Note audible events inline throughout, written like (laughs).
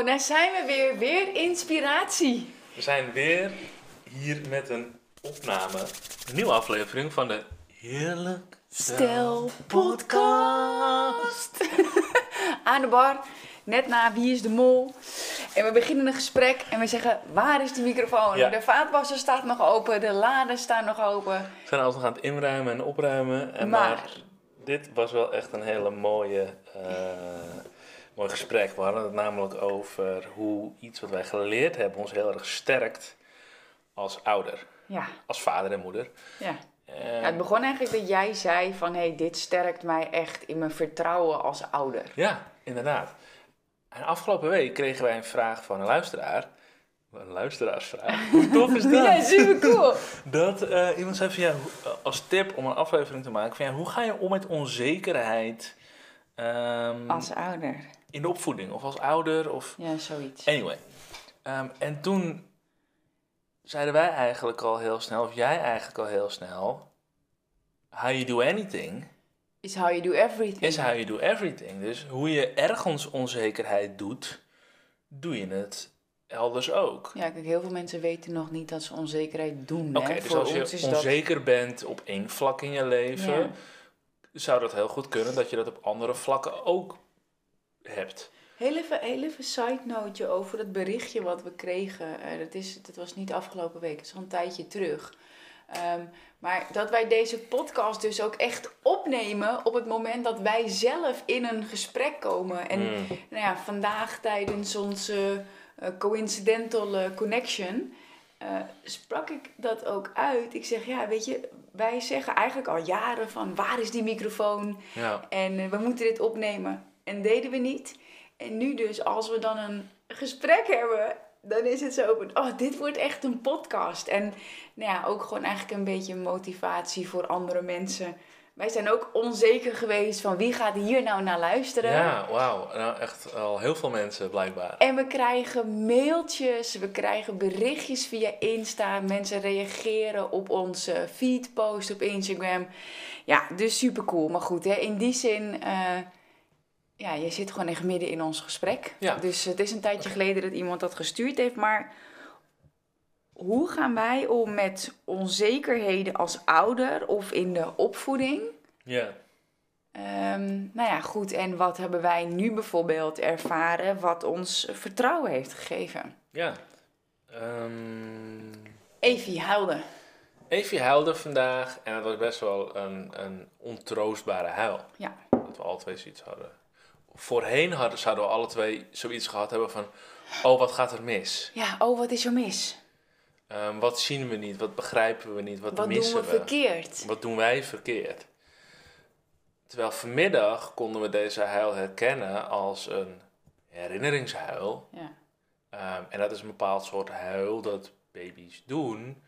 Oh, daar zijn we weer. Weer inspiratie. We zijn weer hier met een opname. Een nieuwe aflevering van de Heerlijk Stel podcast. (laughs) Aan de bar, net na Wie is de Mol. En we beginnen een gesprek en we zeggen, waar is de microfoon? Ja. De vaatwasser staat nog open, de laden staan nog open. We zijn alles nog aan het inruimen en opruimen. En maar... Maar- dit was wel echt een hele mooie, eh, mooi gesprek. We hadden het namelijk over hoe iets wat wij geleerd hebben ons heel erg sterkt als ouder. Ja, Als vader en moeder. ja. Het begon eigenlijk dat jij zei van, hé, dit sterkt mij echt in mijn vertrouwen als ouder. Ja, inderdaad. En afgelopen week kregen wij een vraag van een luisteraar. Een luisteraarsvraag. (laughs) Hoe tof is dat? Ja, super cool. (laughs) Dat eh, iemand zei van ja, hoe- als tip om een aflevering te maken van ja, hoe ga je om met onzekerheid ehm, Als ouder. In de opvoeding of als ouder of Ja, zoiets. anyway. Ehm, en toen zeiden wij eigenlijk al heel snel, of jij eigenlijk al heel snel, how you do anything Is how you do everything. is how you do everything. Dus hoe je ergens onzekerheid doet, doe je het elders ook. Ja, kijk, heel veel mensen weten nog niet dat ze onzekerheid doen. Oké, hè. dus Voor als ons je is dat... onzeker bent op één vlak in je leven, Ja. zou dat heel goed kunnen dat je dat op andere vlakken ook hebt. Heel even, heel even side noteje over het berichtje wat we kregen. Eh, dat, is, dat was niet afgelopen week, het is al een tijdje terug. Ehm, maar dat wij deze podcast dus ook echt opnemen op het moment dat wij zelf in een gesprek komen. En Mm. nou ja, vandaag tijdens onze eh, coincidental eh, connection sprak ik dat ook uit. Ik zeg, ja, weet je, wij zeggen eigenlijk al jaren van waar is die microfoon? Ja. En we moeten dit opnemen. En deden we niet. En nu dus, als we dan een gesprek hebben, dan is het zo van, oh, dit wordt echt een podcast. En nou ja, ook gewoon eigenlijk een beetje motivatie voor andere mensen. Wij zijn ook onzeker geweest van wie gaat hier nou naar luisteren. Ja, wauw. Nou, echt al heel veel mensen blijkbaar. En we krijgen mailtjes, we krijgen berichtjes via Insta. Mensen reageren op onze feedpost op Instagram. Ja, dus super cool. Maar goed, hè, in die zin, eh, ja, je zit gewoon echt midden in ons gesprek. Ja. Dus het is een tijdje geleden dat iemand dat gestuurd heeft. Maar hoe gaan wij om met onzekerheden als ouder of in de opvoeding? Ja. Ehm, nou ja, goed. En wat hebben wij nu bijvoorbeeld ervaren wat ons vertrouwen heeft gegeven? Ja. Ehm Evie huilde. Evie huilde vandaag en het was best wel een, een ontroostbare huil. Ja. Dat we twee zoiets hadden. Voorheen hadden, zouden we alle twee zoiets gehad hebben van... Oh, wat gaat er mis? Ja, oh, wat is er mis? Ehm, wat zien we niet? Wat begrijpen we niet? Wat, Wat doen missen we verkeerd? Wat doen wij verkeerd? Terwijl vanmiddag konden we deze huil herkennen als een herinneringshuil. Ja. Ehm, en dat is een bepaald soort huil dat baby's doen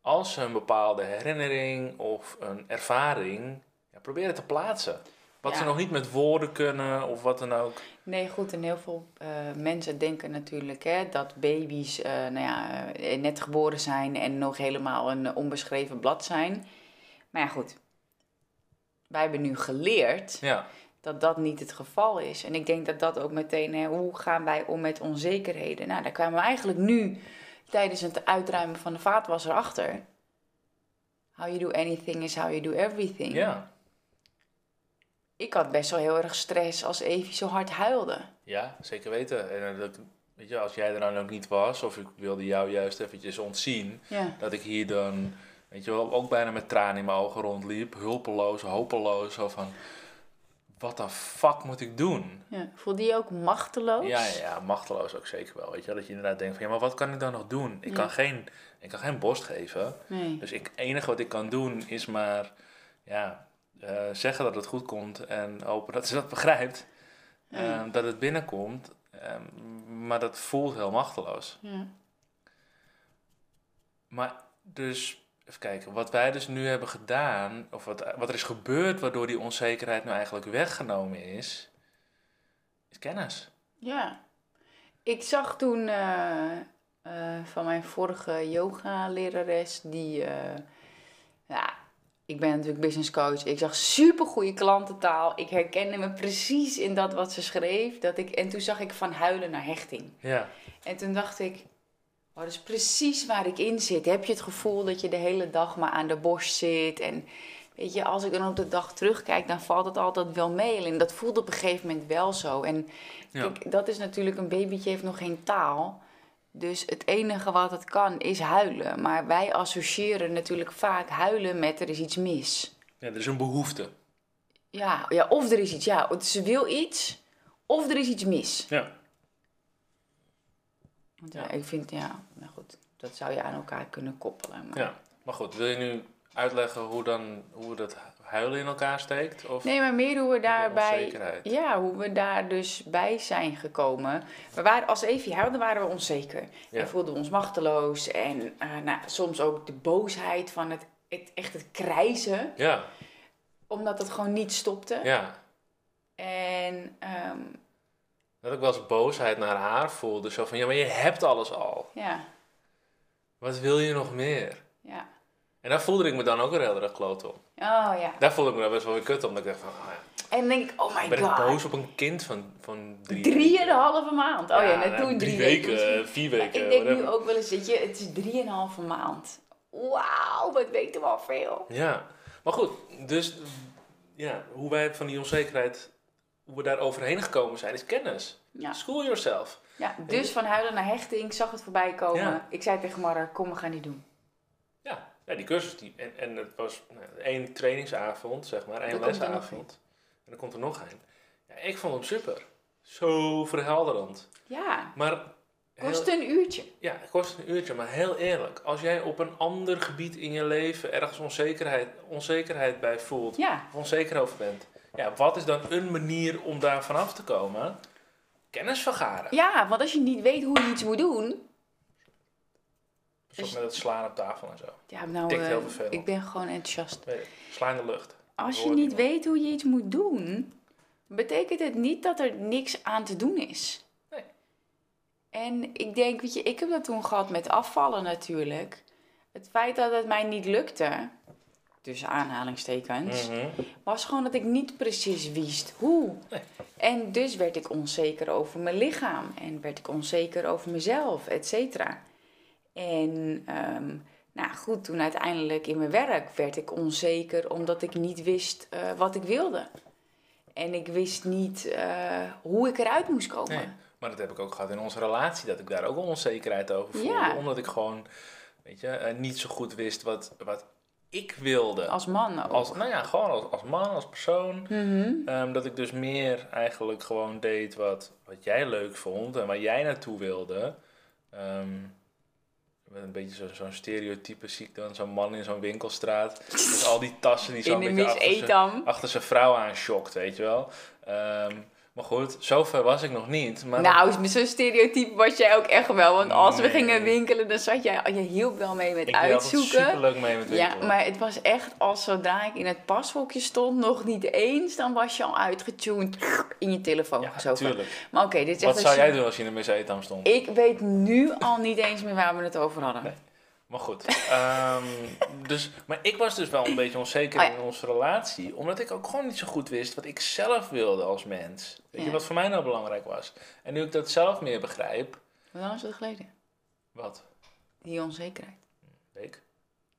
als ze een bepaalde herinnering of een ervaring ja, proberen te plaatsen. Wat Ja. ze nog niet met woorden kunnen of wat dan ook. Nee, goed. En heel veel eh, mensen denken natuurlijk hè, dat baby's eh, nou ja, eh, net geboren zijn en nog helemaal een onbeschreven blad zijn. Maar ja, goed. Wij hebben nu geleerd Ja, dat dat niet het geval is. En ik denk dat dat ook meteen, hè, hoe gaan wij om met onzekerheden? Nou, daar kwamen we eigenlijk nu tijdens het uitruimen van de vaatwasser achter. How you do anything is how you do everything. ja, Ik had best wel heel erg stress als Evie zo hard huilde. ja, zeker weten. En eh, dat, weet je, als jij er dan ook niet was, of ik wilde jou juist eventjes ontzien, Ja. dat ik hier dan, weet je wel, ook bijna met tranen in mijn ogen rondliep, hulpeloos, hopeloos, zo van, wat de fuck moet ik doen? ja. Voelde je je ook machteloos? Ja, ja, machteloos ook zeker wel, weet je dat je inderdaad denkt van, ja, maar wat kan ik dan nog doen? Ik, Ja. kan, geen, ik kan geen borst geven, Nee. dus het enige wat ik kan doen is maar, ja, eh, zeggen dat het goed komt en hopen dat ze dat (laughs) begrijpt, Ja. ehm, dat het binnenkomt, ehm, maar dat voelt heel machteloos. Ja. Maar dus, even kijken, wat wij dus nu hebben gedaan, of wat, wat er is gebeurd waardoor die onzekerheid nu eigenlijk weggenomen is, is kennis. Ja. Ik zag toen eh, eh, van mijn vorige yoga-lerares, die, ja, ik ben natuurlijk business coach. Ik zag super goede klantentaal. Ik herkende me precies in dat wat ze schreef. Dat ik, en toen zag ik van huilen naar hechting. Ja. En toen dacht ik, oh, dat is precies waar ik in zit. Heb je het gevoel dat je de hele dag maar aan de borst zit? En weet je, als ik dan op de dag terugkijk, dan valt het altijd wel mee. En dat voelde op een gegeven moment wel zo. En Ja. kijk, dat is natuurlijk, een babytje heeft nog geen taal. Dus het enige wat het kan is huilen. Maar wij associëren natuurlijk vaak huilen met er is iets mis. ja, er is een behoefte. Ja, ja of er is iets, ja, ze wil iets, of er is iets mis. Ja. Want ja, ik vind, ja, nou goed, dat zou je aan elkaar kunnen koppelen. Maar... ja. Maar goed, wil je nu uitleggen hoe, dan, hoe dat huilen in elkaar steekt? Of Nee, maar meer hoe we daarbij, ja, hoe we daar dus bij zijn gekomen. We waren, als Evie huilde, waren we onzeker. Ja. En voelden we ons machteloos. En eh, nou, soms ook de boosheid van het, het, echt het krijzen. Ja, Omdat het gewoon niet stopte. ja. En ehm, Dat ik wel eens boosheid naar haar voelde. Zo van, ja, maar je hebt alles al. ja, Wat wil je nog meer? En daar voelde ik me dan ook weer heel erg kloot om. Oh ja. Daar voelde ik me dan best wel weer kut om. Dat ik dacht van, oh ja, En dan denk ik, oh my ben ik god. boos op een kind van, van drie Drieënhalve maand. Oh ja, net toen drie drie weken. weken, vier weken. ik denk nu ook wel eens, weet je, het is drieënhalve maand. Wauw, wat weten we al veel. Ja, maar goed, dus ja, hoe wij van die onzekerheid, hoe we daar overheen gekomen zijn, is kennis. Ja. School yourself. ja, dus van huilen naar hechting, ik zag het voorbij komen. Ja. Ik zei tegen Marra, kom, we gaan die doen. Ja, ja die cursus, die, en, en het was nou, één trainingsavond, zeg maar, één lesavond. En er komt er nog één. Ja, ik vond hem super. Zo verhelderend. Ja, Maar, kost heel, een uurtje. ja, het kost een uurtje, maar heel eerlijk. Als jij op een ander gebied in je leven ergens onzekerheid, onzekerheid bij voelt, Ja, of onzeker over bent. Ja, wat is dan een manier om daar vanaf te komen? Kennis vergaren. ja, want als je niet weet hoe je iets moet doen. Pas op met het slaan op tafel en zo. Ja, nou, eh, heel ik ben gewoon enthousiast. Weet je, Sla in de lucht. Als je niet weet hoe je iets moet doen, betekent het niet dat er niks aan te doen is. Nee. En ik denk, weet je, ik heb dat toen gehad met afvallen natuurlijk. Het feit dat het mij niet lukte, tussen aanhalingstekens, Mhm. was gewoon dat ik niet precies wist hoe. Nee. En dus werd ik onzeker over mijn lichaam en werd ik onzeker over mezelf, et cetera. En ehm, nou goed, toen uiteindelijk in mijn werk werd ik onzeker omdat ik niet wist eh, wat ik wilde. En ik wist niet eh, hoe ik eruit moest komen. Nee, maar dat heb ik ook gehad in onze relatie, dat ik daar ook wel onzekerheid over voelde. Ja. Omdat ik gewoon, weet je, eh, niet zo goed wist wat, wat ik wilde. Als man ook. Als, nou ja, gewoon als, als man, als persoon. Mhm. Ehm, dat ik dus meer eigenlijk gewoon deed wat, wat jij leuk vond en waar jij naartoe wilde. Ehm, met een beetje zo- zo'n stereotype zie ik dan. Zo'n man in zo'n winkelstraat. Met al die tassen die zo'n beetje achter zijn, achter zijn vrouw aan schokt, weet je wel. Ehm, maar goed, zover was ik nog niet. Maar Nou, zo'n stereotype was jij ook echt wel. Want als we gingen winkelen, dan zat jij... Je hielp wel mee met ik uitzoeken. superleuk mee met Ja, winkelen. maar het was echt als zodra ik in het pashokje stond, nog niet eens, dan was je al uitgetuned in je telefoon Ja, tuurlijk. Maar oké, dit is Wat echt zou jij doen als je in de Miss Etam stond? Ik weet nu al niet eens meer waar we het over hadden. Nee. Maar goed. ehm, (laughs) dus, maar ik was dus wel een beetje onzeker Oh ja. in onze relatie. Omdat ik ook gewoon niet zo goed wist wat ik zelf wilde als mens. Weet je, Ja. wat voor mij nou belangrijk was. En nu ik dat zelf meer begrijp. Hoe lang is het geleden? Wat? Die onzekerheid. Week?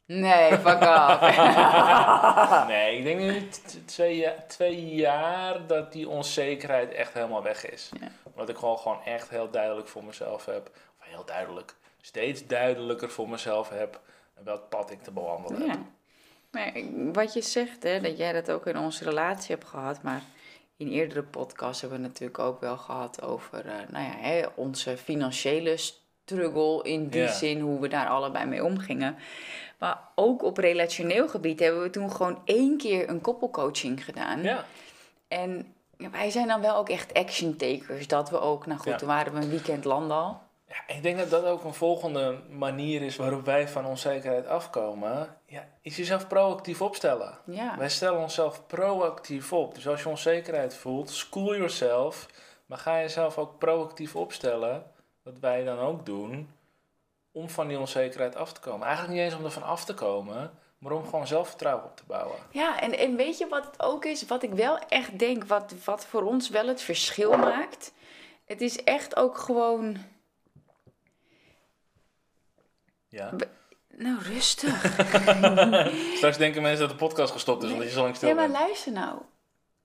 Nee, fuck off. (laughs) nee, ik denk nu twee, twee jaar dat die onzekerheid echt helemaal weg is. Ja. Omdat ik gewoon, gewoon echt heel duidelijk voor mezelf heb. Of heel duidelijk. Steeds duidelijker voor mezelf heb. Welk pad ik te bewandelen heb. ja. Maar ik- wat je zegt, hè, dat jij dat ook in onze relatie hebt gehad, maar in eerdere podcasts hebben we natuurlijk ook wel gehad over eh, nou ja, hè, onze financiële struggle in die zin, hoe we daar allebei mee omgingen. Maar ook op relationeel gebied hebben we toen gewoon één keer een koppelcoaching gedaan. Ja. En ja, wij zijn dan wel ook echt action takers. Dat we ook, nou goed, Ja. toen waren we een weekend Landal. Ja, ik denk dat dat ook een volgende manier is waarop wij van onzekerheid afkomen. Ja, is jezelf proactief opstellen. Ja. Wij stellen onszelf proactief op. Dus als je onzekerheid voelt, school yourself. Maar ga jezelf ook proactief opstellen. Wat wij dan ook doen. Om van die onzekerheid af te komen. Eigenlijk niet eens om er van af te komen. Maar om gewoon zelfvertrouwen op te bouwen. Ja, en, en weet je wat het ook is? Wat ik wel echt denk, wat, wat voor ons wel het verschil maakt. Het is echt ook gewoon. Ja. Nou, rustig. (laughs) Straks denken mensen dat de podcast gestopt is, omdat je zo lang stil Ja, maar bent. luister nou.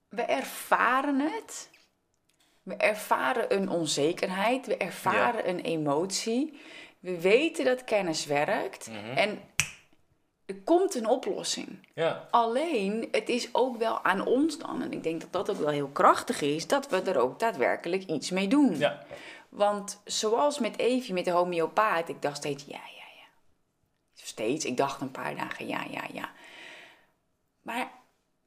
We ervaren het. We ervaren een onzekerheid. We ervaren een emotie. We weten dat kennis werkt. Mhm. En er komt een oplossing. Ja, Alleen, het is ook wel aan ons dan, en ik denk dat dat ook wel heel krachtig is, dat we er ook daadwerkelijk iets mee doen. ja, Want zoals met Evie, met de homeopaat, ik dacht steeds ja, ja, ja. Steeds, ik dacht een paar dagen ja, ja, ja. Maar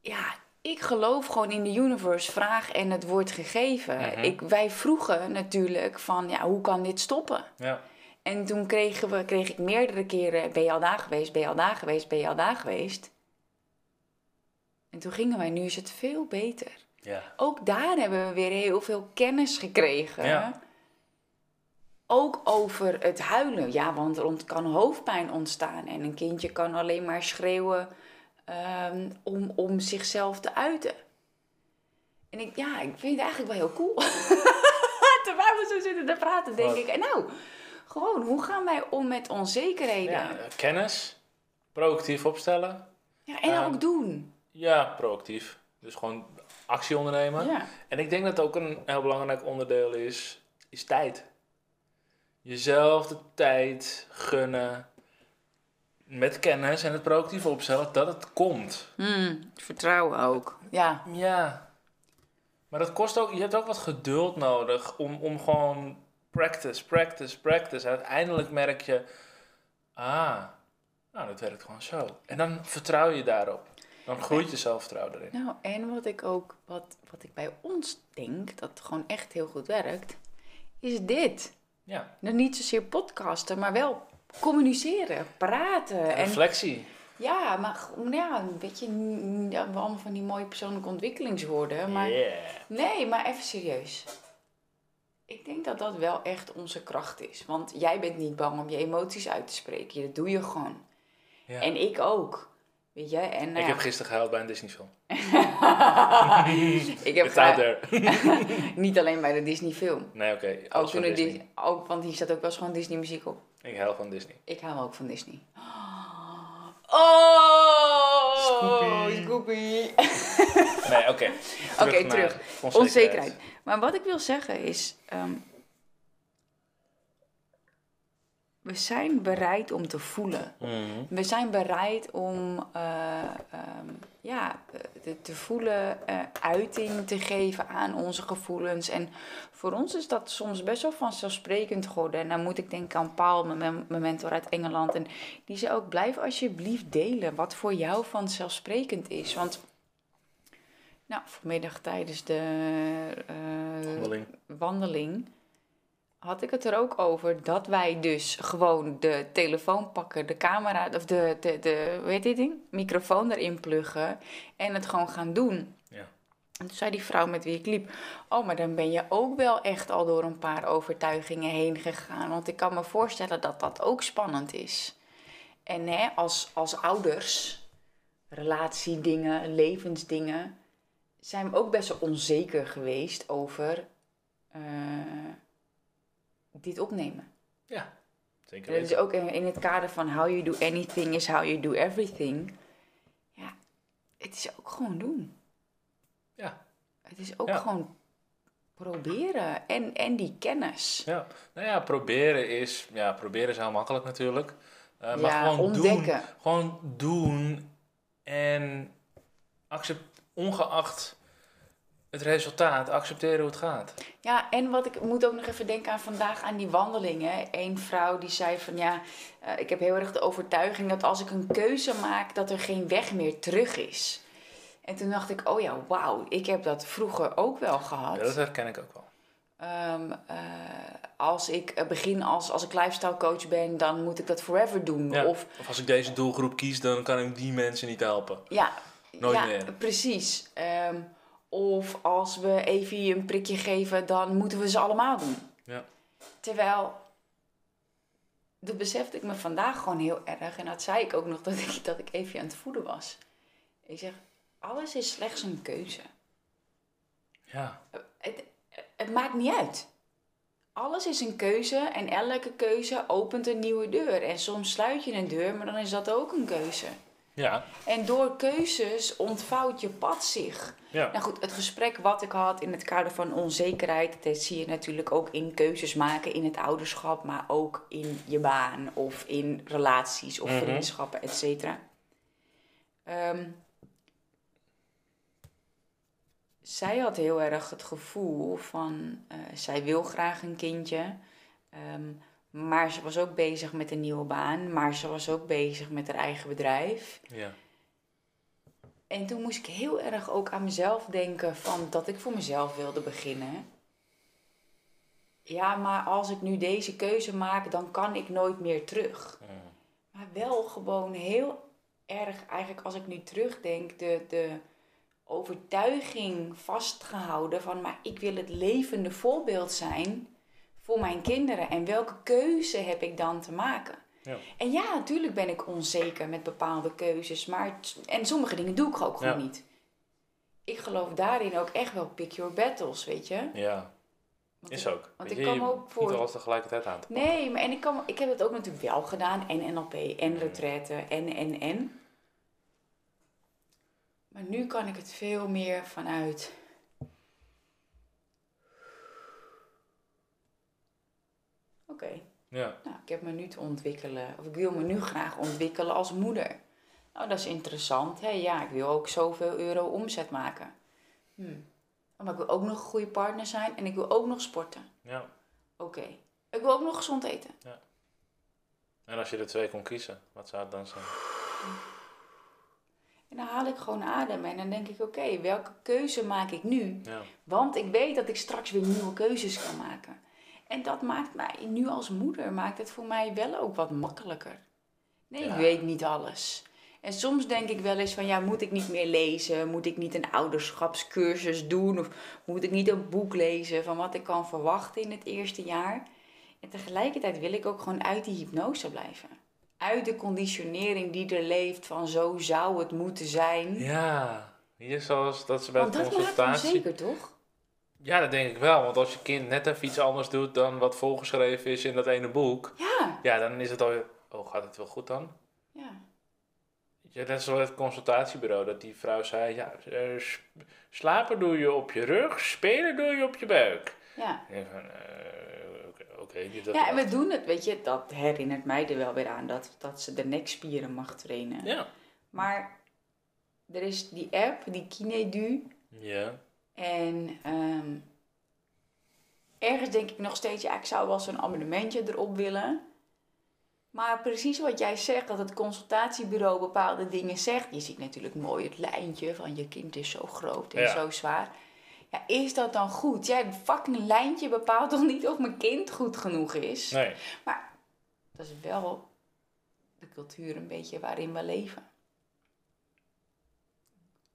ja, ik geloof gewoon in de universe, vraag en het wordt gegeven. Mhm. ik, wij vroegen natuurlijk van, ja, hoe kan dit stoppen? ja. En toen kregen we, kreeg ik meerdere keren, ben je al daar geweest, ben je al daar geweest, ben je al daar geweest? En toen gingen wij, nu is het veel beter. ja. Ook daar hebben we weer heel veel kennis gekregen. Ja. Ook over het huilen. Ja, want er kan hoofdpijn ontstaan. En een kindje kan alleen maar schreeuwen ehm, om, om zichzelf te uiten. En ik, ja, ik vind het eigenlijk wel heel cool. (laughs) Terwijl we zo zitten te praten, denk Wat? ik. En nou, gewoon, hoe gaan wij om met onzekerheden? ja. Ja, Kennis, proactief opstellen. en Ehm, ook doen. Ja, proactief. Dus gewoon actie ondernemen. Ja. En ik denk dat ook een heel belangrijk onderdeel is, is tijd. Jezelf de tijd gunnen. Met kennis en het proactief opstellen dat het komt. Hmm, vertrouwen ook. Ja, Ja. Maar dat kost ook, je hebt ook wat geduld nodig om, om gewoon practice, practice, practice. Uiteindelijk merk je, ah, nou dat werkt gewoon zo. En dan vertrouw je daarop. Dan groeit je zelfvertrouwen erin. Nou, en wat ik ook, wat, wat ik bij ons denk, dat gewoon echt heel goed werkt, is dit. Ja, Nou, niet zozeer podcasten, maar wel communiceren, praten. En, reflectie. ja, maar ja, een beetje, allemaal van die mooie persoonlijke ontwikkelingswoorden. Maar Yeah. nee, maar even serieus. Ik denk dat dat wel echt onze kracht is. Want jij bent niet bang om je emoties uit te spreken. Dat doe je gewoon. Ja. En ik ook. Weet je? En, nou ik ja, heb gisteren gehuild bij een Disney film. (laughs) ik heb (laughs) niet alleen bij de Disney film. nee, oké. Ook toen Disney. Ook, want hier staat ook wel eens gewoon Disney muziek op. Ik hou van Disney. Ik hou ook van Disney. (gasps) Oh! Scoopy. Scoopy. Nee, oké. Oké, terug. Onzekerheid. Onzekerheid. Maar wat ik wil zeggen is... ehm, we zijn bereid om te voelen. Mhm. We zijn bereid om eh, ehm, ja, te, te voelen, eh, uiting te geven aan onze gevoelens. En voor ons is dat soms best wel vanzelfsprekend geworden. En dan moet ik denken aan Paul, mijn, mijn mentor uit Engeland. En die zei ook, blijf alsjeblieft delen wat voor jou vanzelfsprekend is. Want nou, vanmiddag tijdens de eh, Wandeling. wandeling had ik het er ook over dat wij dus gewoon de telefoon pakken, de camera, of de, de, de hoe heet dit ding? Microfoon erin pluggen en het gewoon gaan doen. Ja. En toen zei die vrouw met wie ik liep, oh, maar dan ben je ook wel echt al door een paar overtuigingen heen gegaan. Want ik kan me voorstellen dat dat ook spannend is. En hè, als, als ouders, relatiedingen, levensdingen, zijn we ook best wel onzeker geweest over eh, dit opnemen. Ja, zeker En dat is ook in, in het kader van how you do anything is how you do everything. Ja, het is ook gewoon doen. Ja. Het is ook Ja. gewoon proberen. En, en die kennis. Ja, nou ja, proberen is, ja, proberen is heel makkelijk natuurlijk. Eh, maar Ja, gewoon ontdekken. doen. Gewoon doen en accept, ongeacht het resultaat, accepteren hoe het gaat. Ja, en wat ik moet ook nog even denken aan vandaag aan die wandelingen. Eén vrouw die zei van ja, eh, ik heb heel erg de overtuiging dat als ik een keuze maak, dat er geen weg meer terug is. En toen dacht ik, oh ja, wauw, ik heb dat vroeger ook wel gehad. Ja, dat herken ik ook wel. Ehm, eh, als ik eh, begin als, als ik lifestyle coach ben, dan moet ik dat forever doen. Ja. Of Of als ik deze doelgroep kies, dan kan ik die mensen niet helpen. ja, Nooit ja meer. precies. Ehm, of als we even een prikje geven, dan moeten we ze allemaal doen. Ja. Terwijl dat besefte ik me vandaag gewoon heel erg. En dat zei ik ook nog dat ik, (laughs) dat ik even aan het voeden was. Ik zeg, alles is slechts een keuze. Ja. Het, het maakt niet uit. Alles is een keuze en elke keuze opent een nieuwe deur. En soms sluit je een deur, maar dan is dat ook een keuze. Ja. En door keuzes ontvouwt je pad zich. Ja. Nou goed, het gesprek wat ik had in het kader van onzekerheid, dat zie je natuurlijk ook in keuzes maken in het ouderschap, maar ook in je baan of in relaties of Mhm. vriendschappen, et cetera. Ehm, zij had heel erg het gevoel van, eh, zij wil graag een kindje, ehm, maar ze was ook bezig met een nieuwe baan, maar ze was ook bezig met haar eigen bedrijf. Ja. En toen moest ik heel erg ook aan mezelf denken van dat ik voor mezelf wilde beginnen. Ja, maar als ik nu deze keuze maak, dan kan ik nooit meer terug. Mm. Maar wel gewoon heel erg, eigenlijk als ik nu terugdenk, de, de overtuiging vastgehouden van, maar ik wil het levende voorbeeld zijn voor mijn kinderen. En welke keuze heb ik dan te maken? Ja. En ja, natuurlijk ben ik onzeker met bepaalde keuzes. Maar en sommige dingen doe ik ook gewoon Ja. niet. Ik geloof daarin ook echt wel pick your battles, weet je. Ja. Want Is ik- ook. want Weet ik kan ook voor- Niet alles tegelijkertijd aan te pakken. Nee, maar en ik, kan, ik heb het ook natuurlijk wel gedaan. En NLP en retraite en, en, en. Maar nu kan ik het veel meer vanuit... Oké, Ja. nou, ik heb me nu te ontwikkelen, of ik wil me nu graag ontwikkelen als moeder. Nou, dat is interessant. Hè? Ja, ik wil ook zoveel euro omzet maken. Hm. Maar ik wil ook nog een goede partner zijn en ik wil ook nog sporten. ja. Oké. Ik wil ook nog gezond eten. En als je er twee kon kiezen, wat zou het dan zijn? En dan haal ik gewoon adem en dan denk ik, oké, welke keuze maak ik nu? Ja. Want ik weet dat ik straks weer nieuwe keuzes kan maken. En dat maakt mij, nu als moeder, maakt het voor mij wel ook wat makkelijker. Nee, Ja. ik weet niet alles. En soms denk ik wel eens van, ja, moet ik niet meer lezen? Moet ik niet een ouderschapscursus doen? Of moet ik niet een boek lezen van wat ik kan verwachten in het eerste jaar? En tegelijkertijd wil ik ook gewoon uit die hypnose blijven. Uit de conditionering die er leeft van zo zou het moeten zijn. Ja. Hier zoals dat ze bij Want de dat maakt consultatie... onzeker, toch? Ja, dat denk ik wel. Want als je kind net even iets anders doet dan wat voorgeschreven is in dat ene boek... Ja, Ja, dan is het al... Oh, gaat het wel goed dan? ja. Ja, net zoals het consultatiebureau, dat die vrouw zei... Ja, eh, slapen doe je op je rug, spelen doe je op je buik. ja. En van, eh, oké, oké, niet dat Ja, en we doen het, weet je, dat herinnert mij er wel weer aan, dat, dat ze de nekspieren mag trainen. Ja. Maar er is die app, die Kinedu, Ja. En ehm, ergens denk ik nog steeds, ja, ik zou wel zo'n abonnementje erop willen. Maar precies wat jij zegt, dat het consultatiebureau bepaalde dingen zegt. Je ziet natuurlijk mooi het lijntje van je kind is zo groot en Ja. zo zwaar. Ja, is dat dan goed? Ja, het fucking lijntje bepaalt toch niet of mijn kind goed genoeg is? Nee. Maar dat is wel de cultuur een beetje waarin we leven.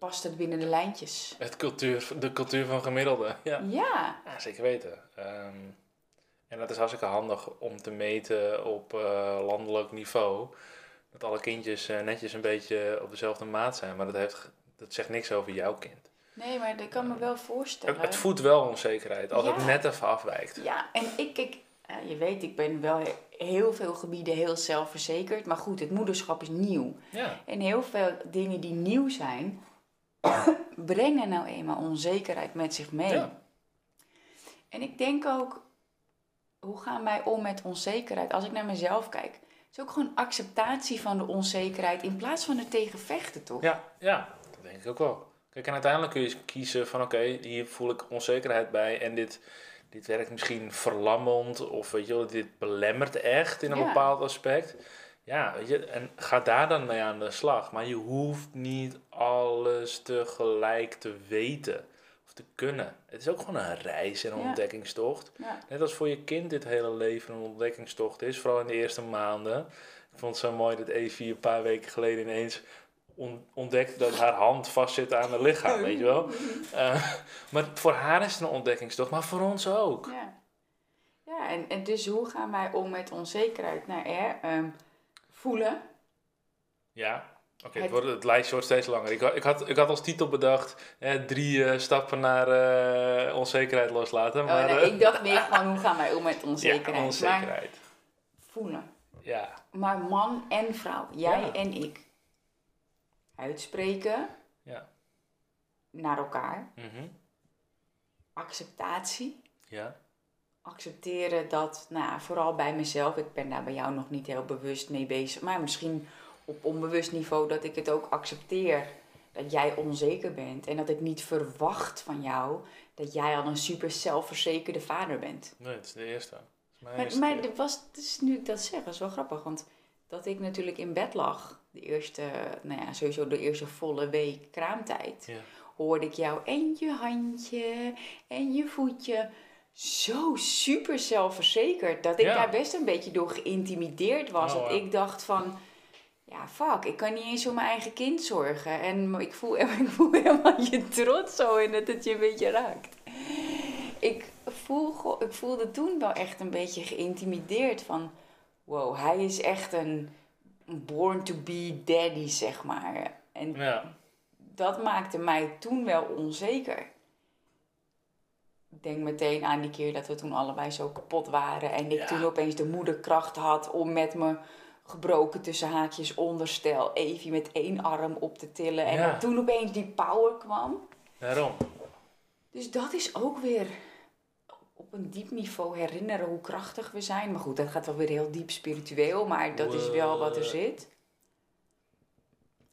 Past het binnen de lijntjes? Het cultuur, de cultuur van gemiddelde. (laughs) Ja. Ja, Ja, zeker weten. Ehm, en dat is hartstikke handig om te meten op eh, landelijk niveau. Dat alle kindjes eh, netjes een beetje op dezelfde maat zijn. Maar dat, heeft, dat zegt niks over jouw kind. nee, maar dat kan me wel voorstellen. Het, het voedt wel onzekerheid als Ja. het net even afwijkt. Ja, en ik, ik je weet, ik ben wel he- heel veel gebieden heel zelfverzekerd. Maar goed, het moederschap is nieuw. Ja, En heel veel dingen die nieuw zijn, (coughs) brengen nou eenmaal onzekerheid met zich mee. Ja. En ik denk ook, hoe gaan wij om met onzekerheid? Als ik naar mezelf kijk, is ook gewoon acceptatie van de onzekerheid in plaats van er tegen vechten, toch? ja, ja, dat denk ik ook wel. Kijk, en uiteindelijk kun je kiezen van oké, hier voel ik onzekerheid bij en dit, dit werkt misschien verlammend of weet je wel, dit belemmert echt in een Ja. bepaald aspect. Ja, weet je, en ga daar dan mee aan de slag. Maar je hoeft niet alles tegelijk te weten of te kunnen. Het is ook gewoon een reis en een Ja. ontdekkingstocht. Ja. Net als voor je kind dit hele leven een ontdekkingstocht is, vooral in de eerste maanden. Ik vond het zo mooi dat Evie een paar weken geleden ineens on- ontdekte dat haar hand vastzit aan haar lichaam, weet je wel. (laughs) Eh, maar voor haar is het een ontdekkingstocht, maar voor ons ook. Ja. Ja, en, en dus hoe gaan wij om met onzekerheid? Nou, hè, ehm, voelen. Ja, oké, het, Het- wordt- het lijstje wordt steeds langer. Ik, had- ik, had, ik had als titel bedacht, eh, drie eh, stappen naar eh, onzekerheid loslaten. Maar, oh, nee, eh, ik dacht meer gewoon, hoe gaan wij om met (laughs) onzekerheid? Ja, Maar onzekerheid. voelen. Ja, Maar man en vrouw, jij Ja. en ik. Uitspreken ja. naar elkaar. mhm, Acceptatie. ja. Accepteren dat, nou vooral bij mezelf, ik ben daar bij jou nog niet heel bewust mee bezig, maar misschien op onbewust niveau dat ik het ook accepteer dat jij onzeker bent en dat ik niet verwacht van jou dat jij al een super zelfverzekerde vader bent. Nee, het is de eerste. Het is mijn Maar, eerste maar keer. er was, dus nu ik dat zeg, dat is wel grappig, want dat ik natuurlijk in bed lag, de eerste, nou ja, sowieso de eerste volle week kraamtijd, Ja. hoorde ik jou en je handje en je voetje zo super zelfverzekerd dat ik Ja. daar best een beetje door geïntimideerd was. Oh, dat ja. ik dacht van, ja fuck, ik kan niet eens voor mijn eigen kind zorgen. En ik voel, (laughs) ik voel helemaal je trots zo in dat het je een beetje raakt. Ik, voel, ik voelde toen wel echt een beetje geïntimideerd van, wow, hij is echt een born to be daddy, zeg maar. En Ja, dat maakte mij toen wel onzeker. Ik denk meteen aan die keer dat we toen allebei zo kapot waren. En ik Ja. toen opeens de moederkracht had om met me gebroken tussen haakjes onderstel even met één arm op te tillen. En Ja. toen opeens die power kwam. daarom. Dus dat is ook weer op een diep niveau herinneren hoe krachtig we zijn. Maar goed, dat gaat wel weer heel diep spiritueel, maar dat is wel wat er zit.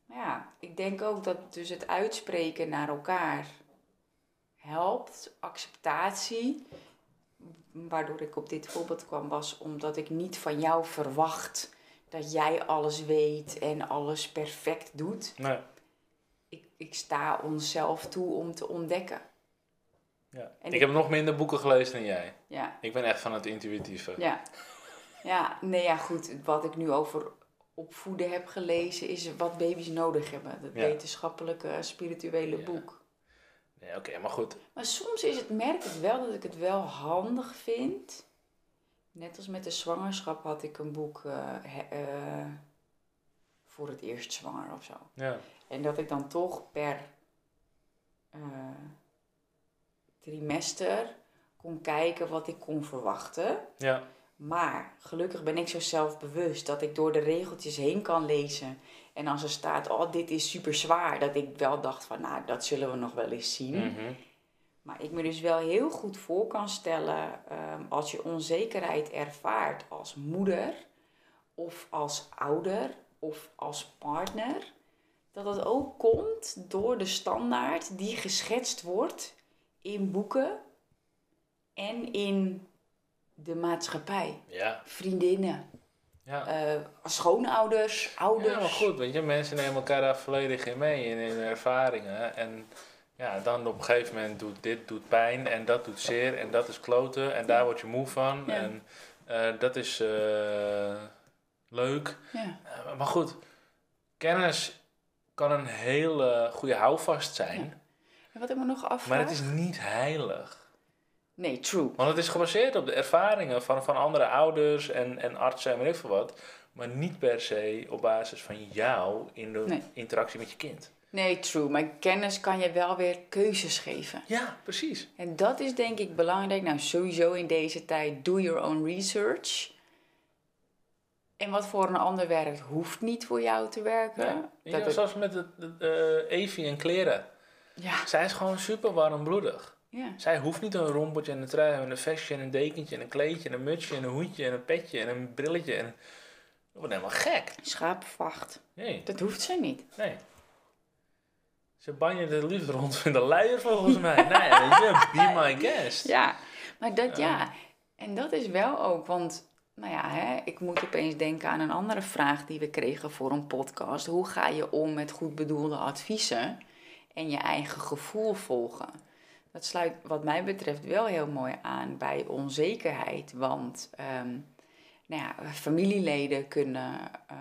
Maar ja, ik denk ook dat dus het uitspreken naar elkaar helpt. Acceptatie, waardoor ik op dit voorbeeld kwam, was omdat ik niet van jou verwacht dat jij alles weet en alles perfect doet. Nee. Ik, ik sta onszelf toe om te ontdekken. Ja. En ik ik- heb nog minder boeken gelezen dan jij. Ja. Ik ben echt van het intuïtieve. Ja. Ja, nee, ja, goed. Wat ik nu over opvoeden heb gelezen, is wat baby's nodig hebben. Ja. wetenschappelijke, spirituele Ja. boek. Nee, oké, maar goed. Maar soms is het, merk ik wel dat ik het wel handig vind. Net als met de zwangerschap had ik een boek eh, he- eh, voor het eerst zwanger of zo. Ja. En dat ik dan toch per eh, trimester kon kijken wat ik kon verwachten. Ja. Maar gelukkig ben ik zo zelfbewust dat ik door de regeltjes heen kan lezen. En als er staat, oh, dit is super zwaar, dat ik wel dacht van, nou, dat zullen we nog wel eens zien. Mhm. Maar ik me dus wel heel goed voor kan stellen, ehm, als je onzekerheid ervaart als moeder, of als ouder, of als partner, dat het ook komt door de standaard die geschetst wordt in boeken en in de maatschappij. Ja. Vriendinnen, Ja. eh, schoonouders, ouders. Ja, maar goed, weet je, mensen nemen elkaar daar volledig in mee in hun ervaringen. En ja, dan op een gegeven moment doet dit doet pijn en dat doet zeer en dat is kloten en daar word je moe van. Ja. En eh, dat is eh, leuk. Ja. Maar goed, kennis kan een hele goede houvast zijn, En wat ik me nog afvraag... maar het is niet heilig. Nee, true. Want het is gebaseerd op de ervaringen van, van andere ouders en, en artsen en weet ik veel wat. Maar niet per se op basis van jou in de Nee. interactie met je kind. Nee, true. Maar kennis kan je wel weer keuzes geven. Ja, precies. En dat is denk ik belangrijk. Nou, sowieso in deze tijd, do your own research. En wat voor een ander werkt, hoeft niet voor jou te werken. Ja. Dat zoals met het, eh, Evie en kleren. ja, Zij is gewoon super warmbloedig. Ja. Zij hoeft niet een rompeltje en een trui en een vestje en een dekentje en een kleedje en een mutsje en een hoedje en een petje en een brilletje. En... Dat wordt helemaal gek. Schaapvacht. Nee, Dat hoeft ze niet. nee. Ze banjen de liefde rond in de luier volgens mij. (laughs) Nee, je, be my guest. Ja, maar dat ja. En dat is wel ook, want nou ja, hè, ik moet opeens denken aan een andere vraag die we kregen voor een podcast. Hoe ga je om met goed bedoelde adviezen en je eigen gevoel volgen? Dat sluit wat mij betreft wel heel mooi aan bij onzekerheid, want ehm, nou ja, familieleden kunnen eh,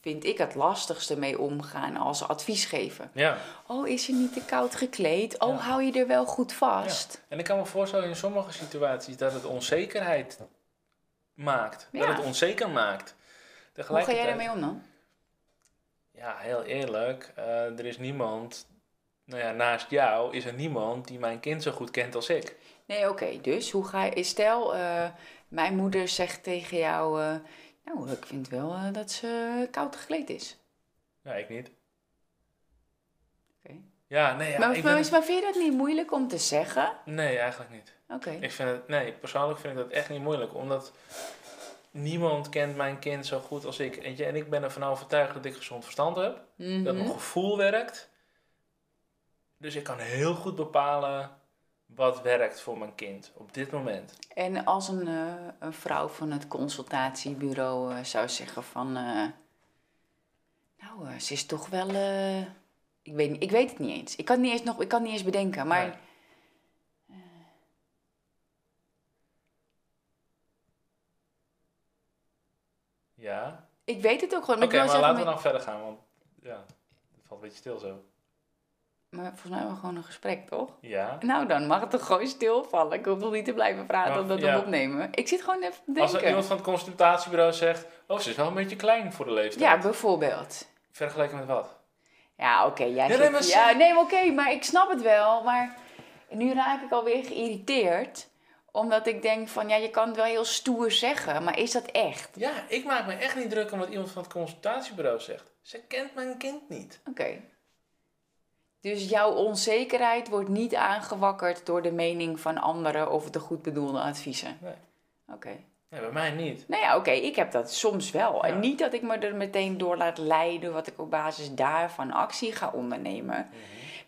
vind ik het lastigste mee omgaan als advies geven. Ja. Oh, is je niet te koud gekleed? Oh, Ja. hou je er wel goed vast? En ik kan me voorstellen in sommige situaties dat het onzekerheid maakt. Ja. Dat het onzeker maakt. Hoe ga jij daarmee om dan? Ja, heel eerlijk. eh, er is niemand, nou ja, naast jou is er niemand die mijn kind zo goed kent als ik. Nee, oké. dus hoe ga je... Stel, eh, mijn moeder zegt tegen jou... eh, nou, ik vind wel eh, dat ze koud gekleed is. Ja, ik niet. Oké. Ja, nee, ja, maar, ik maar, ben... maar vind je dat niet moeilijk om te zeggen? Nee, eigenlijk niet. Oké. Ik vind het, nee, persoonlijk vind ik dat echt niet moeilijk, omdat niemand kent mijn kind zo goed als ik. En ik ben ervan overtuigd dat ik gezond verstand heb, dat Mhm. mijn gevoel werkt. Dus ik kan heel goed bepalen wat werkt voor mijn kind op dit moment. En als een, eh, een vrouw van het consultatiebureau eh, zou zeggen van... eh, nou, ze is toch wel... ik, weet, ik weet het niet eens. Ik kan het niet eens, nog, ik kan niet eens bedenken. Maar Nee. Ja. ik weet het ook gewoon. Oké, wil maar laten we dan verder gaan, want ja, het valt een beetje stil zo. Maar volgens mij hebben we gewoon een gesprek, toch? Ja. Nou, dan mag het toch gewoon stilvallen. Ik hoef niet te blijven praten of dat ja. opnemen. Ik zit gewoon even te Als er denken. iemand van het consultatiebureau zegt, oh, ze is wel een beetje klein voor de leeftijd. Ja, bijvoorbeeld. Vergeleken met wat? Ja, oké. jij zit- nee, ja, nee, oké, maar ik snap het wel. Maar nu raak ik alweer geïrriteerd. Omdat ik denk van, ja, je kan het wel heel stoer zeggen. Maar is dat echt? Ja, ik maak me echt niet druk om wat iemand van het consultatiebureau zegt. Ze kent mijn kind niet. Oké. Dus jouw onzekerheid wordt niet aangewakkerd door de mening van anderen of de goed bedoelde adviezen? Nee. Oké. Nee, bij mij niet. Nou ja, oké, ik heb dat soms wel. Ja. En niet dat ik me er meteen door laat leiden, wat ik op basis daarvan actie ga ondernemen.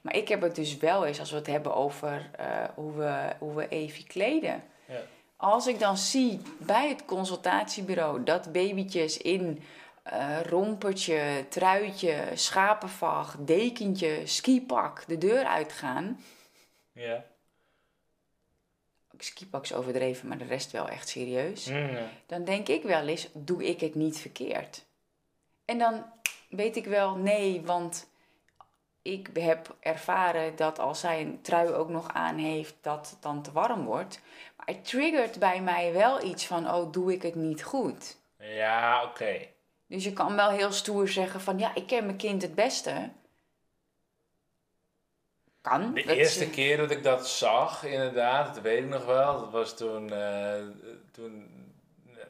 Maar ik heb het dus wel eens, als we het hebben over eh, hoe, we, hoe we Evie kleden. Ja. Als ik dan zie bij het consultatiebureau dat babytjes in eh, rompertje, truitje, schapenvacht, dekentje, skipak de deur uitgaan. Ja. Skipak is overdreven, maar de rest wel echt serieus. Mm, dan denk ik wel eens, doe ik het niet verkeerd? En dan weet ik wel, nee, want ik heb ervaren dat als zij een trui ook nog aan heeft, dat het dan te warm wordt. Maar het triggert bij mij wel iets van, oh, doe ik het niet goed? Ja, oké. Dus je kan wel heel stoer zeggen van, ja, ik ken mijn kind het beste. Kan. De dat eerste keer dat ik dat zag, inderdaad, dat weet ik nog wel. Dat was toen, eh, toen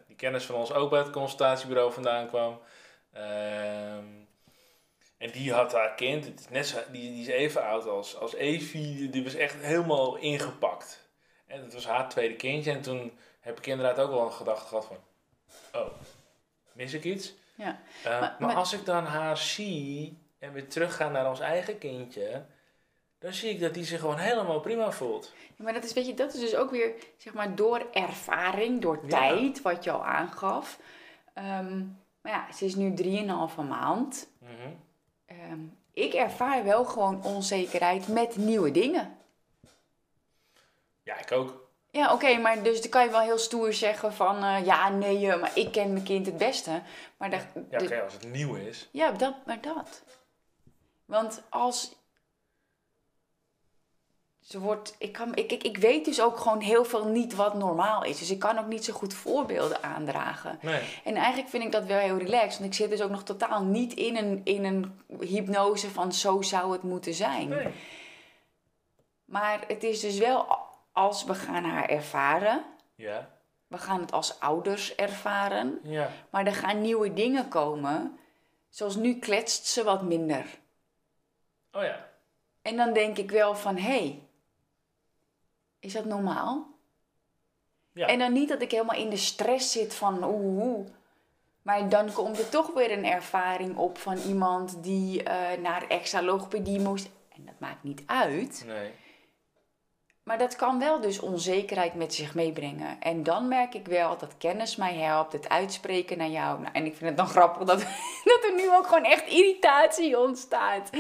die kennis van ons ook bij het consultatiebureau vandaan kwam. Ehm, en die had haar kind, het is net zo, die, die is even oud als, als Evie, die was echt helemaal ingepakt. En het was haar tweede kindje en toen heb ik inderdaad ook wel een gedachte gehad van, oh, mis ik iets? Ja. Uh, Maar- maar, maar- als ik dan haar zie en weer terugga naar ons eigen kindje, dan zie ik dat die zich gewoon helemaal prima voelt. Ja, maar dat is, weet je, dat is dus ook weer, zeg maar, door ervaring, door Ja. tijd, wat je al aangaf. Ehm, maar ja, ze is nu 3,5 maand. Mhm. Ehm, ik ervaar wel gewoon onzekerheid met nieuwe dingen. Ja, ik ook. Ja, oké, maar dus dan kan je wel heel stoer zeggen van... eh, ja, nee, eh, maar ik ken mijn kind het beste. Maar, Ja, oké, als het nieuw is. ja dat, maar dat. Want als... Ze wordt, ik, kan, ik, ik, ik weet dus ook gewoon heel veel niet wat normaal is. Dus ik kan ook niet zo goed voorbeelden aandragen. Nee. En eigenlijk vind ik dat wel heel relaxed. Want ik zit dus ook nog totaal niet in een, in een hypnose van zo zou het moeten zijn. nee. Maar het is dus wel als we gaan haar ervaren. Ja. We gaan het als ouders ervaren. Ja. Maar er gaan nieuwe dingen komen. Zoals nu kletst ze wat minder. Oh ja. En dan denk ik wel van, hé, hey, is dat normaal? Ja. En dan niet dat ik helemaal in de stress zit van oeh, oeh. Maar dan komt er toch weer een ervaring op van iemand die eh, naar extra logopedie moest. En dat maakt niet uit. Nee. Maar dat kan wel dus onzekerheid met zich meebrengen. En dan merk ik wel dat kennis mij helpt, het uitspreken naar jou. Nou, en ik vind het dan grappig dat, (laughs) dat er nu ook gewoon echt irritatie ontstaat.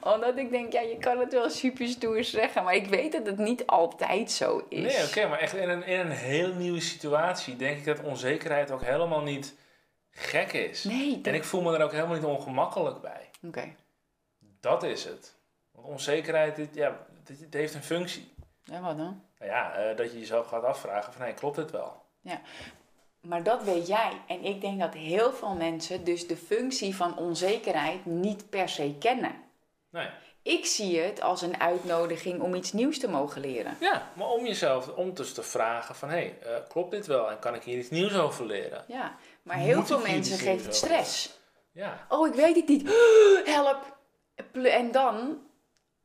Omdat ik denk, ja, je kan het wel super stoer zeggen, maar ik weet dat het niet altijd zo is. Nee, oké, maar echt in een, in een heel nieuwe situatie denk ik dat onzekerheid ook helemaal niet gek is. Nee, En ik voel me er ook helemaal niet ongemakkelijk bij. Oké. Dat is het. Want onzekerheid, dit, ja, dit, dit heeft een functie. Ja, wat dan? Nou ja, eh, dat je jezelf gaat afvragen van, hey, klopt dit wel? Maar dat weet jij. En ik denk dat heel veel mensen dus de functie van onzekerheid niet per se kennen. Nee. Ik zie het als een uitnodiging om iets nieuws te mogen leren. Ja, maar om jezelf, om dus te vragen van, hé, hey, eh, klopt dit wel? En kan ik hier iets nieuws over leren? Ja, maar heel Moet veel mensen geeft het over stress. Ja, Oh, ik weet het niet. (gasps) Help. En dan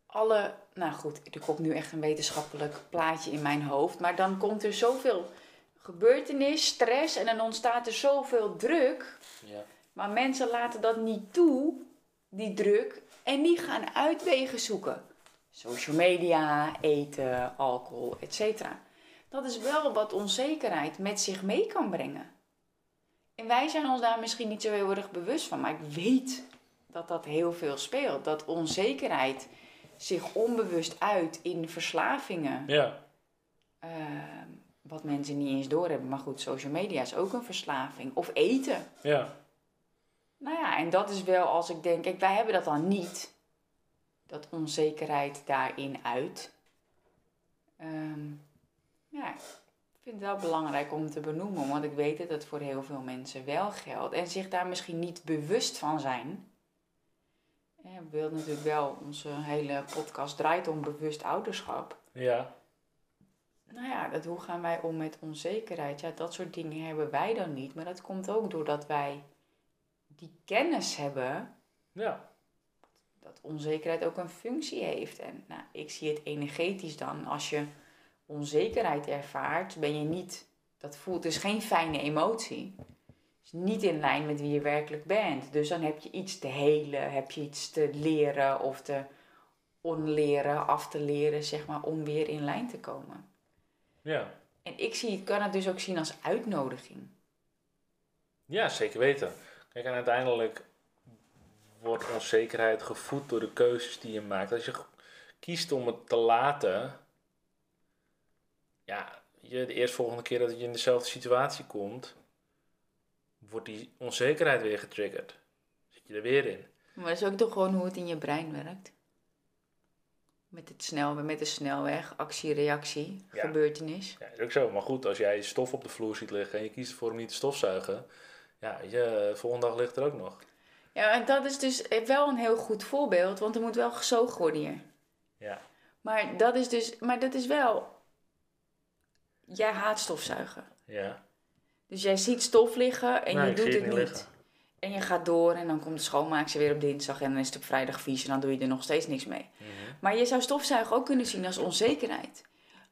alle... Nou goed, er komt nu echt een wetenschappelijk plaatje in mijn hoofd. Maar dan komt er zoveel gebeurtenis, stress en dan ontstaat er zoveel druk. ja. Maar mensen laten dat niet toe, die druk. En die gaan uitwegen zoeken. Social media, eten, alcohol, etc. Dat is wel wat onzekerheid met zich mee kan brengen. En wij zijn ons daar misschien niet zo heel erg bewust van. Maar ik weet dat dat heel veel speelt. Dat onzekerheid zich onbewust uit in verslavingen. ja. Ehm, wat mensen niet eens doorhebben. Maar goed, social media is ook een verslaving. Of eten. ja. Nou ja, en dat is wel als ik denk, kijk, wij hebben dat dan niet. Dat onzekerheid daarin uit. Ehm, ja, ik vind het wel belangrijk om te benoemen, want ik weet dat het voor heel veel mensen wel geldt. En zich daar misschien niet bewust van zijn. Eh, We willen natuurlijk wel, onze hele podcast draait om bewust ouderschap. Ja, Nou ja, dat, hoe gaan wij om met onzekerheid? Ja, dat soort dingen hebben wij dan niet. Maar dat komt ook doordat wij die kennis hebben ja. dat onzekerheid ook een functie heeft. En nou, ik zie het energetisch dan. Als je onzekerheid ervaart, ben je niet... Dat voelt dus geen fijne emotie. Is niet in lijn met wie je werkelijk bent. Dus dan heb je iets te helen, heb je iets te leren of te onleren, af te leren, zeg maar, om weer in lijn te komen. Ja. En ik zie, kan het dus ook zien als uitnodiging. Ja, zeker weten. Kijk, en uiteindelijk wordt onzekerheid gevoed door de keuzes die je maakt. Als je kiest om het te laten, ja, je, de eerstvolgende keer dat je in dezelfde situatie komt, wordt die onzekerheid weer getriggerd. Zit je er weer in. Maar dat is ook toch gewoon hoe het in je brein werkt. Met, het snel, met de snelweg, actie, reactie, Ja. gebeurtenis. Ja, is ook zo. Maar goed, als jij stof op de vloer ziet liggen en je kiest ervoor om niet te stofzuigen, ja, je, de volgende dag ligt er ook nog. Ja, en dat is dus wel een heel goed voorbeeld, want er moet wel gezogen worden hier. Ja. Maar dat is dus, maar dat is wel. Jij haat stofzuigen. Ja. Dus jij ziet stof liggen en Nee, je doet het niet. liggen. En je gaat door en dan komt de schoonmaakster weer op dinsdag en dan is het op vrijdag vies en dan doe je er nog steeds niks mee. Mhm. Maar je zou stofzuigen ook kunnen zien als onzekerheid.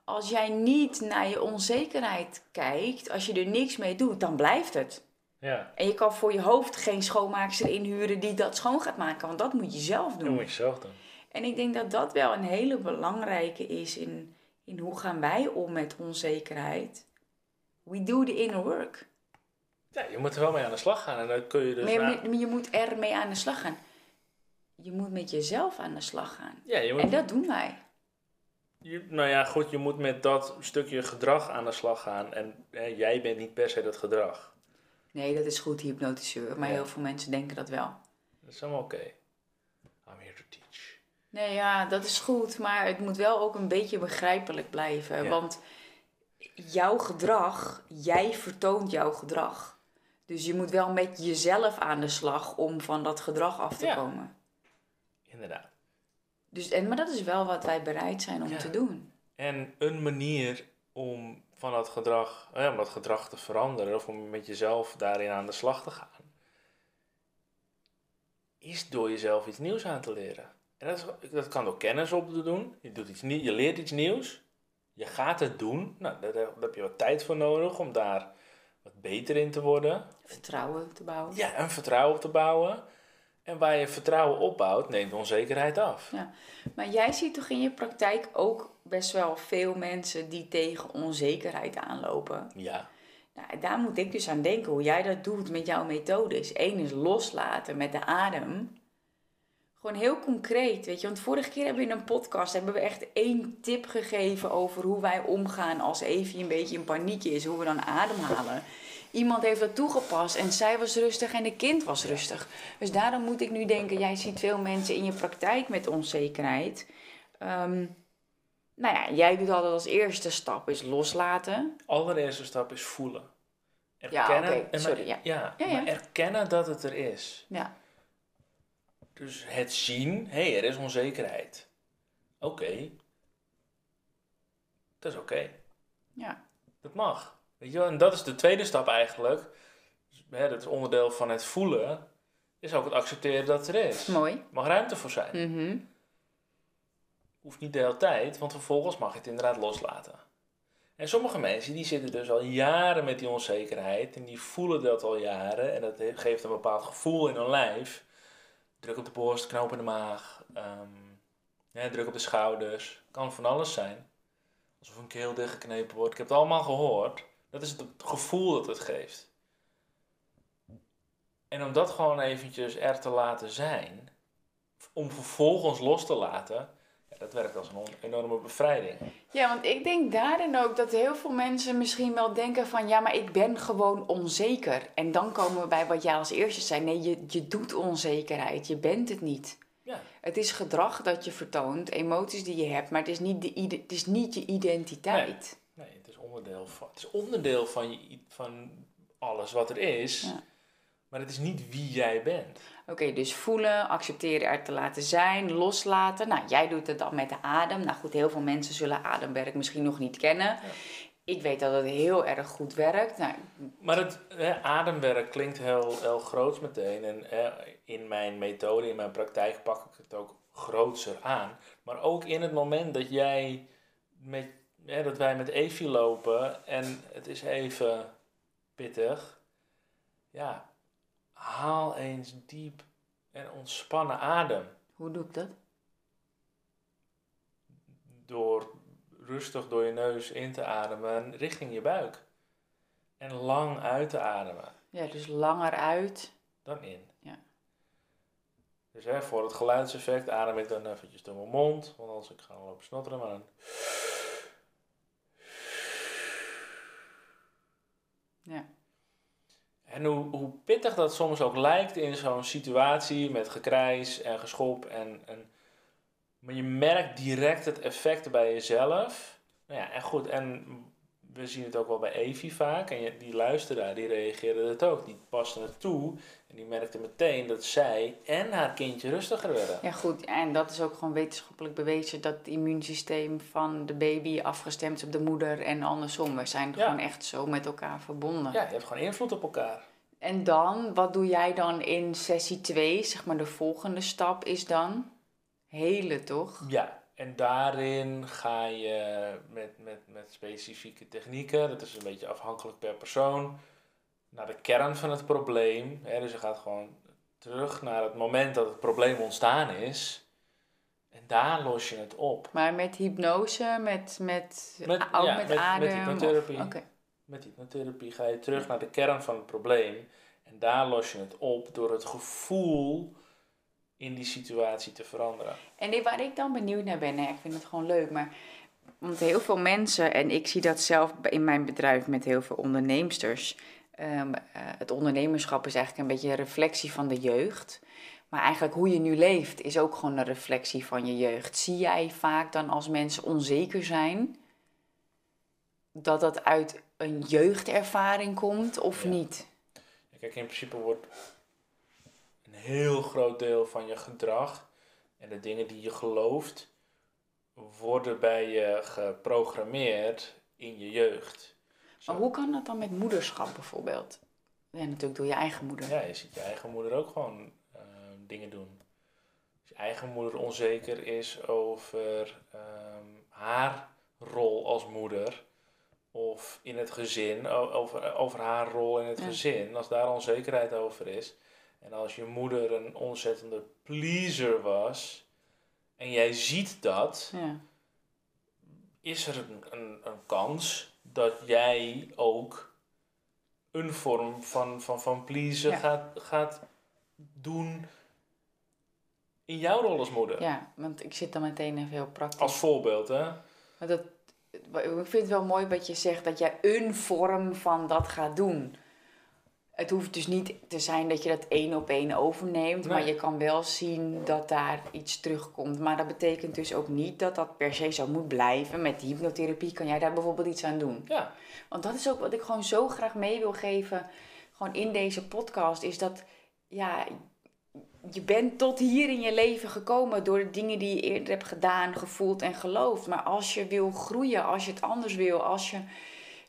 Als jij niet naar je onzekerheid kijkt, als je er niks mee doet, dan blijft het. Ja, En je kan voor je hoofd geen schoonmaakster inhuren die dat schoon gaat maken, want dat moet je zelf dat doen. moet je zelf doen. En ik denk dat dat wel een hele belangrijke is in, in hoe gaan wij om met onzekerheid. We do the inner work. Ja, je moet er wel mee aan de slag gaan en dan kun je dus... maar je, na- moet- je moet ermee aan de slag gaan. Je moet met jezelf aan de slag gaan. ja, je moet, En dat doen wij. je- nou ja, goed, je moet met dat stukje gedrag aan de slag gaan en eh, jij bent niet per se dat gedrag. Nee, dat is goed, hypnotiseur. Maar Ja. heel veel mensen denken dat wel. Dat is allemaal oké. I'm here to teach. Nee, ja, dat is goed. Maar het moet wel ook een beetje begrijpelijk blijven. Ja. Want jouw gedrag, jij vertoont jouw gedrag. Dus je moet wel met jezelf aan de slag om van dat gedrag af te Ja. komen. Inderdaad. Dus, en, maar dat is wel wat wij bereid zijn om Ja. te doen. En een manier om van dat gedrag, om dat gedrag te veranderen of om met jezelf daarin aan de slag te gaan, is door jezelf iets nieuws aan te leren. En dat, is, dat kan door kennis op te doen. Je, doet iets je leert iets nieuws. Je gaat het doen. Nou, daar, daar heb je wat tijd voor nodig om daar wat beter in te worden. Vertrouwen te bouwen. Ja, een vertrouwen op te bouwen. En waar je vertrouwen opbouwt, neemt onzekerheid af. Maar jij ziet toch in je praktijk ook best wel veel mensen die tegen onzekerheid aanlopen. Ja, Nou, daar moet ik dus aan denken hoe jij dat doet met jouw methodes. Eén is loslaten met de adem. Gewoon heel concreet, weet je. Want vorige keer hebben we in een podcast hebben we echt één tip gegeven over hoe wij omgaan als Evie een beetje in paniek is, hoe we dan ademhalen. iemand heeft dat toegepast en zij was rustig en de kind was rustig. Dus daarom moet ik nu denken, jij ziet veel mensen in je praktijk met onzekerheid. Ehm, nou ja, jij doet altijd als eerste stap is loslaten. Allereerste stap is voelen. Ja, oké, en maar- sorry, ja. Ja, Ja, ja. maar erkennen dat het er is. Ja, Dus het zien, hé, hey, er is onzekerheid. Oké. Dat is oké. ja, Dat mag. Weet je wel? En dat is de tweede stap eigenlijk. Dus, hè, dat is onderdeel van het voelen. Is ook het accepteren dat het er is. mooi. Er mag ruimte voor zijn. Mhm. Hoeft niet de hele tijd, want vervolgens mag je het inderdaad loslaten. En sommige mensen die zitten dus al jaren met die onzekerheid en die voelen dat al jaren en dat geeft een bepaald gevoel in hun lijf. Druk op de borst, knoop in de maag, ehm, ja, druk op de schouders, kan van alles zijn. Alsof een keel dichtgeknepen wordt. Ik heb het allemaal gehoord. Dat is het gevoel dat het geeft. En om dat gewoon eventjes er te laten zijn, om vervolgens los te laten, dat werkt als een enorme bevrijding. Ja, want ik denk daarin ook dat heel veel mensen misschien wel denken van ja, maar ik ben gewoon onzeker. En dan komen we bij wat jij als eerste zei. Nee, je, je doet onzekerheid. Je bent het niet. Ja, Het is gedrag dat je vertoont, emoties die je hebt, maar het is niet, de, ide- het is niet je identiteit. nee, het is onderdeel van, het is onderdeel van, je, van alles wat er is, Ja. Maar het is niet wie jij bent. Oké, dus voelen, accepteren, er te laten zijn, loslaten. Nou, jij doet het dan met de adem. Nou goed, heel veel mensen zullen ademwerk misschien nog niet kennen. Ik weet dat het heel erg goed werkt. Nou, Maar het hè, ademwerk klinkt heel, heel groots meteen. En hè, in mijn methode, in mijn praktijk pak ik het ook grootser aan. Maar ook in het moment dat jij met, hè, dat wij met Evie lopen en het is even pittig. Ja, haal eens diep en ontspannen adem. hoe doe ik dat? Door rustig door je neus in te ademen richting je buik. En lang uit te ademen. Ja, dus langer uit. dan in. Ja. Dus hè, voor het geluidseffect adem ik dan eventjes door mijn mond, want anders ik ga lopen snotteren, maar dan... Ja. En hoe, pittig dat soms ook lijkt in zo'n situatie met gekrijs en geschop en, en... Maar je merkt direct het effect bij jezelf. Nou ja, en goed, en we zien het ook wel bij Evie vaak. En die luisteraar, die reageerde het ook. Die paste het toe. En die merkte meteen dat zij en haar kindje rustiger werden. ja, goed. En dat is ook gewoon wetenschappelijk bewezen dat het immuunsysteem van de baby afgestemd is op de moeder en andersom. We zijn Ja. gewoon echt zo met elkaar verbonden. Ja, je hebt gewoon invloed op elkaar. En dan, wat doe jij dan in sessie 2? Zeg maar de volgende stap is dan helen, toch? Ja, en daarin ga je met, met, met specifieke technieken, dat is een beetje afhankelijk per persoon, naar de kern van het probleem. Hè, dus je gaat gewoon terug naar het moment dat het probleem ontstaan is. En daar los je het op. Maar met hypnose, met, met, Met- ook ja, met, met- met adem? hypnotherapie. of- Oké. Met hypnotherapie ga je terug naar de kern van het probleem. En daar los je het op door het gevoel in die situatie te veranderen. En waar ik dan benieuwd naar ben, hè, ik vind het gewoon leuk, maar want heel veel mensen, en ik zie dat zelf in mijn bedrijf met heel veel onderneemsters, ehm, eh, het ondernemerschap is eigenlijk een beetje een reflectie van de jeugd. Maar eigenlijk hoe je nu leeft is ook gewoon een reflectie van je jeugd. Zie jij vaak dan als mensen onzeker zijn, dat dat uit een jeugdervaring komt of Ja. niet? Ja, Kijk, in principe wordt een heel groot deel van je gedrag en de dingen die je gelooft, worden bij je geprogrammeerd in je jeugd. Zo. Maar hoe kan dat dan met moederschap bijvoorbeeld? Ja, natuurlijk door je eigen moeder. Ja, je ziet je eigen moeder ook gewoon eh, dingen doen. Als je eigen moeder onzeker is over ehm, haar rol als moeder of in het gezin, over, over haar rol in het Ja. gezin, als daar onzekerheid over is. En als je moeder een ontzettende pleaser was en jij ziet dat, Ja. is er een, een, een kans dat jij ook een vorm van, van, van pleasen Ja. gaat, gaat doen in jouw rol als moeder. Ja, want ik zit dan meteen even heel praktisch. Als voorbeeld, hè? Maar dat, ik vind het wel mooi wat je zegt, dat jij een vorm van dat gaat doen. Het hoeft dus niet te zijn dat je dat één op één overneemt, maar je kan wel zien dat daar iets terugkomt. Maar dat betekent dus ook niet dat dat per se zo moet blijven. Met die hypnotherapie kan jij daar bijvoorbeeld iets aan doen. Ja, Want dat is ook wat ik gewoon zo graag mee wil geven, gewoon in deze podcast, is dat ja, je bent tot hier in je leven gekomen door de dingen die je eerder hebt gedaan, gevoeld en geloofd. Maar als je wil groeien, als je het anders wil, als je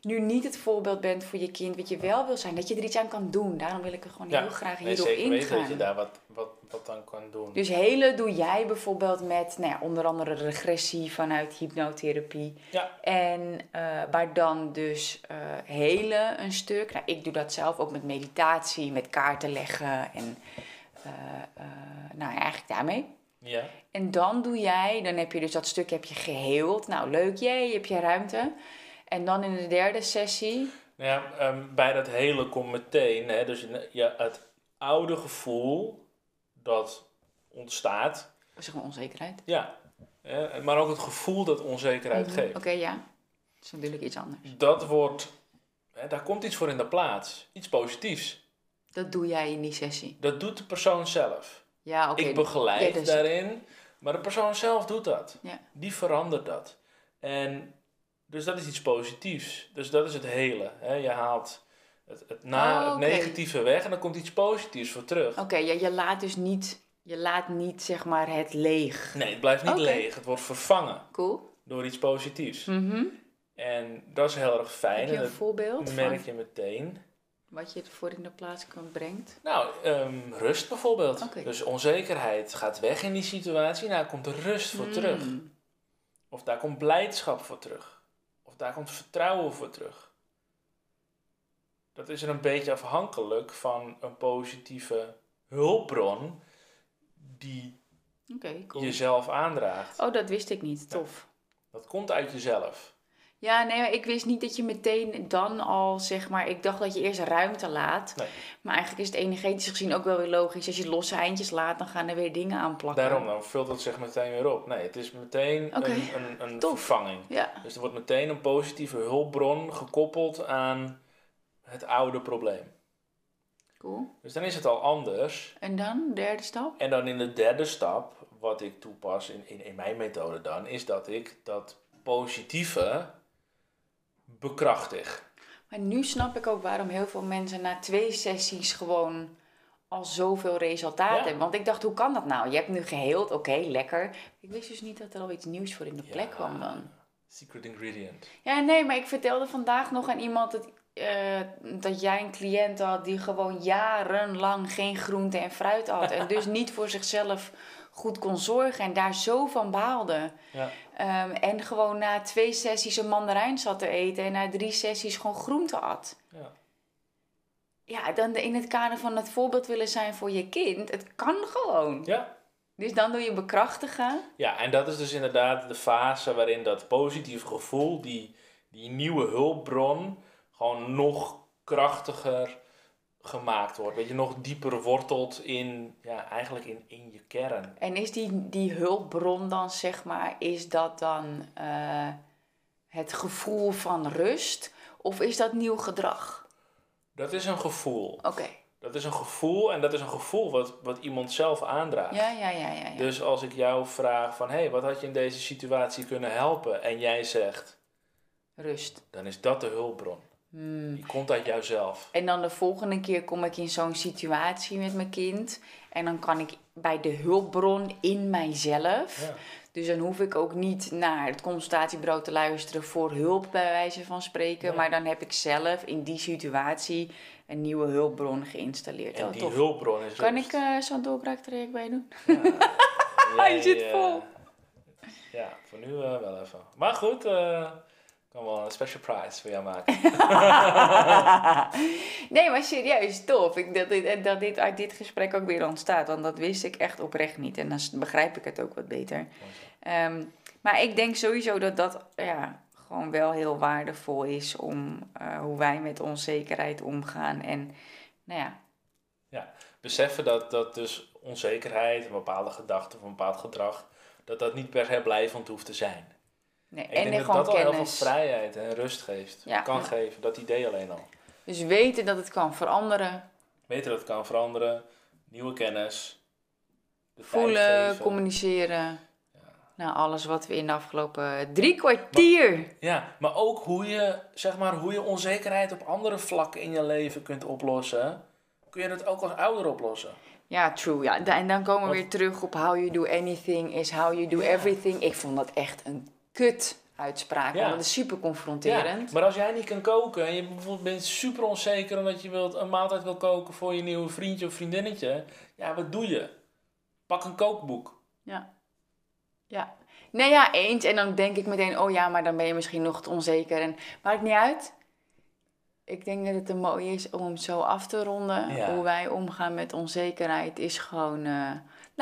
nu niet het voorbeeld bent voor je kind, wat je wel wil zijn, dat je er iets aan kan doen. Daarom wil ik er gewoon ja. heel graag Nee, hierop zeker weten dat ingaan. je daar wat, wat, wat aan kan doen. Dus hele doe jij bijvoorbeeld met nou ja, onder andere regressie vanuit hypnotherapie. Ja. En eh, waar dan dus eh, hele een stuk. Nou, ik doe dat zelf ook met meditatie, met kaarten leggen en eh, eh, nou ja, eigenlijk daarmee. Ja. En dan doe jij, dan heb je dus dat stuk heb je geheeld. Nou leuk, jee, heb je ruimte. En dan in de derde sessie. Ja, ehm, bij dat hele komt meteen, hè, dus je- ja, het oude gevoel dat ontstaat, Zeg maar onzekerheid. ja, maar ook het gevoel dat onzekerheid Mhm. geeft, Oké, ja. Dat is natuurlijk iets anders. dat wordt, hè, daar komt iets voor in de plaats, iets positiefs. Dat doe jij in die sessie. Dat doet de persoon zelf. Ja, oké. Ik begeleid Ja, dus- daarin, maar de persoon zelf doet dat. Ja. Die verandert dat. En dus dat is iets positiefs. Dus dat is het hele. Hè? Je haalt het, het, na, Oh, het negatieve weg en dan komt iets positiefs voor terug. Oké, ja, je laat dus niet, je laat niet zeg maar het leeg. Nee, het blijft niet leeg. Het wordt vervangen Cool. door iets positiefs. Mhm. En dat is heel erg fijn. Heb je En een dat voorbeeld merk van je meteen. wat je ervoor in de plaats kan brengt? Nou, ehm, rust bijvoorbeeld. Dus onzekerheid gaat weg in die situatie. Nou, komt er rust voor terug. Mm. Of daar komt blijdschap voor terug. Daar komt vertrouwen voor terug. Dat is er een beetje afhankelijk van een positieve hulpbron die cool. jezelf aandraagt. Oh, dat wist ik niet. Tof. Dat komt uit jezelf. Ja, nee, maar ik wist niet dat je meteen dan al, zeg maar, ik dacht dat je eerst ruimte laat. Nee. Maar eigenlijk is het energetisch gezien ook wel weer logisch. Als je losse eindjes laat, dan gaan er weer dingen aan plakken. Daarom, dan vult het zich meteen weer op. Nee, het is meteen een, een, een vervanging. Ja, Dus er wordt meteen een positieve hulpbron gekoppeld aan het oude probleem. cool. Dus dan is het al anders. En dan, derde stap? En dan in de derde stap, wat ik toepas in, in, in mijn methode dan, is dat ik dat positieve bekrachtig. Maar nu snap ik ook waarom heel veel mensen na twee sessies gewoon al zoveel resultaat Ja. hebben. Want ik dacht, hoe kan dat nou? Je hebt nu geheeld, oké, lekker. Ik wist dus niet dat er al iets nieuws voor in de plek kwam dan. Secret ingredient. Ja, nee, maar ik vertelde vandaag nog aan iemand dat, eh, dat jij een cliënt had die gewoon jarenlang geen groente en fruit had. En dus (laughs) niet voor zichzelf goed kon zorgen en daar zo van baalde. Ja. Ehm, en gewoon na twee sessies een mandarijn zat te eten en na drie sessies gewoon groente at. Ja. Ja, dan in het kader van het voorbeeld willen zijn voor je kind. Het kan gewoon. ja. Dus dan doe je bekrachtigen. Ja, en dat is dus inderdaad de fase waarin dat positieve gevoel, die, die nieuwe hulpbron, gewoon nog krachtiger gemaakt wordt. Weet je, nog dieper wortelt in, ja, eigenlijk in, in je kern. En is die, die hulpbron dan, zeg maar, is dat dan eh, het gevoel van rust? Of is dat nieuw gedrag? Dat is een gevoel. Oké. Dat is een gevoel en dat is een gevoel wat, wat iemand zelf aandraagt. Ja, ja, ja, ja. ja. Dus als ik jou vraag van, hé, hey, wat had je in deze situatie kunnen helpen? En jij zegt, Rust. dan is dat de hulpbron. Hmm. Die komt uit jouzelf. En dan de volgende keer kom ik in zo'n situatie met mijn kind. En dan kan ik bij de hulpbron in mijzelf. Ja. Dus dan hoef ik ook niet naar het consultatiebureau te luisteren voor hulp, bij wijze van spreken. Nee. Maar dan heb ik zelf in die situatie een nieuwe hulpbron geïnstalleerd. En Oh, die tof. hulpbron is Kan rust. ik eh, zo'n doorbraaktraject bij je doen? (laughs) Ja. Hij zit vol. ja, voor nu eh, wel even. Maar goed, eh, kan wel een special prize voor jou maken. (laughs) nee, maar serieus, tof. Ik, dat, dit, dat dit uit dit gesprek ook weer ontstaat. Want dat wist ik echt oprecht niet. En dan begrijp ik het ook wat beter. Ehm, maar ik denk sowieso dat dat ja, gewoon wel heel waardevol is om eh, hoe wij met onzekerheid omgaan. En nou ja, Beseffen dat, dat dus onzekerheid, een bepaalde gedachte of een bepaald gedrag, dat dat niet per se blijvend hoeft te zijn. Nee, Ik en denk dat gewoon dat al heel veel vrijheid en rust geeft. Ja. Kan Ja. geven, dat idee alleen al. Dus weten dat het kan veranderen. Weten dat het kan veranderen. Nieuwe kennis. Voelen, communiceren. Nou, alles wat we in de afgelopen drie kwartier... Ja, maar ook hoe je, zeg maar, hoe je onzekerheid op andere vlakken in je leven kunt oplossen. Kun je dat ook als ouder oplossen? Ja, true. Ja. En dan komen we weer terug op how you do anything is how you do everything. Ik vond dat echt een kut uitspraak, Ja. want dat is super confronterend. Ja, maar als jij niet kan koken en je bijvoorbeeld bent super onzeker omdat je wilt, een maaltijd wil koken voor je nieuwe vriendje of vriendinnetje, ja, wat doe je? Pak een kookboek. Ja. Ja. Nee, ja, eens. En dan denk ik meteen, oh ja, maar dan ben je misschien nog te onzeker. En maakt niet uit. Ik denk dat het een mooi is om hem zo af te ronden. Ja. Hoe wij omgaan met onzekerheid is gewoon, eh,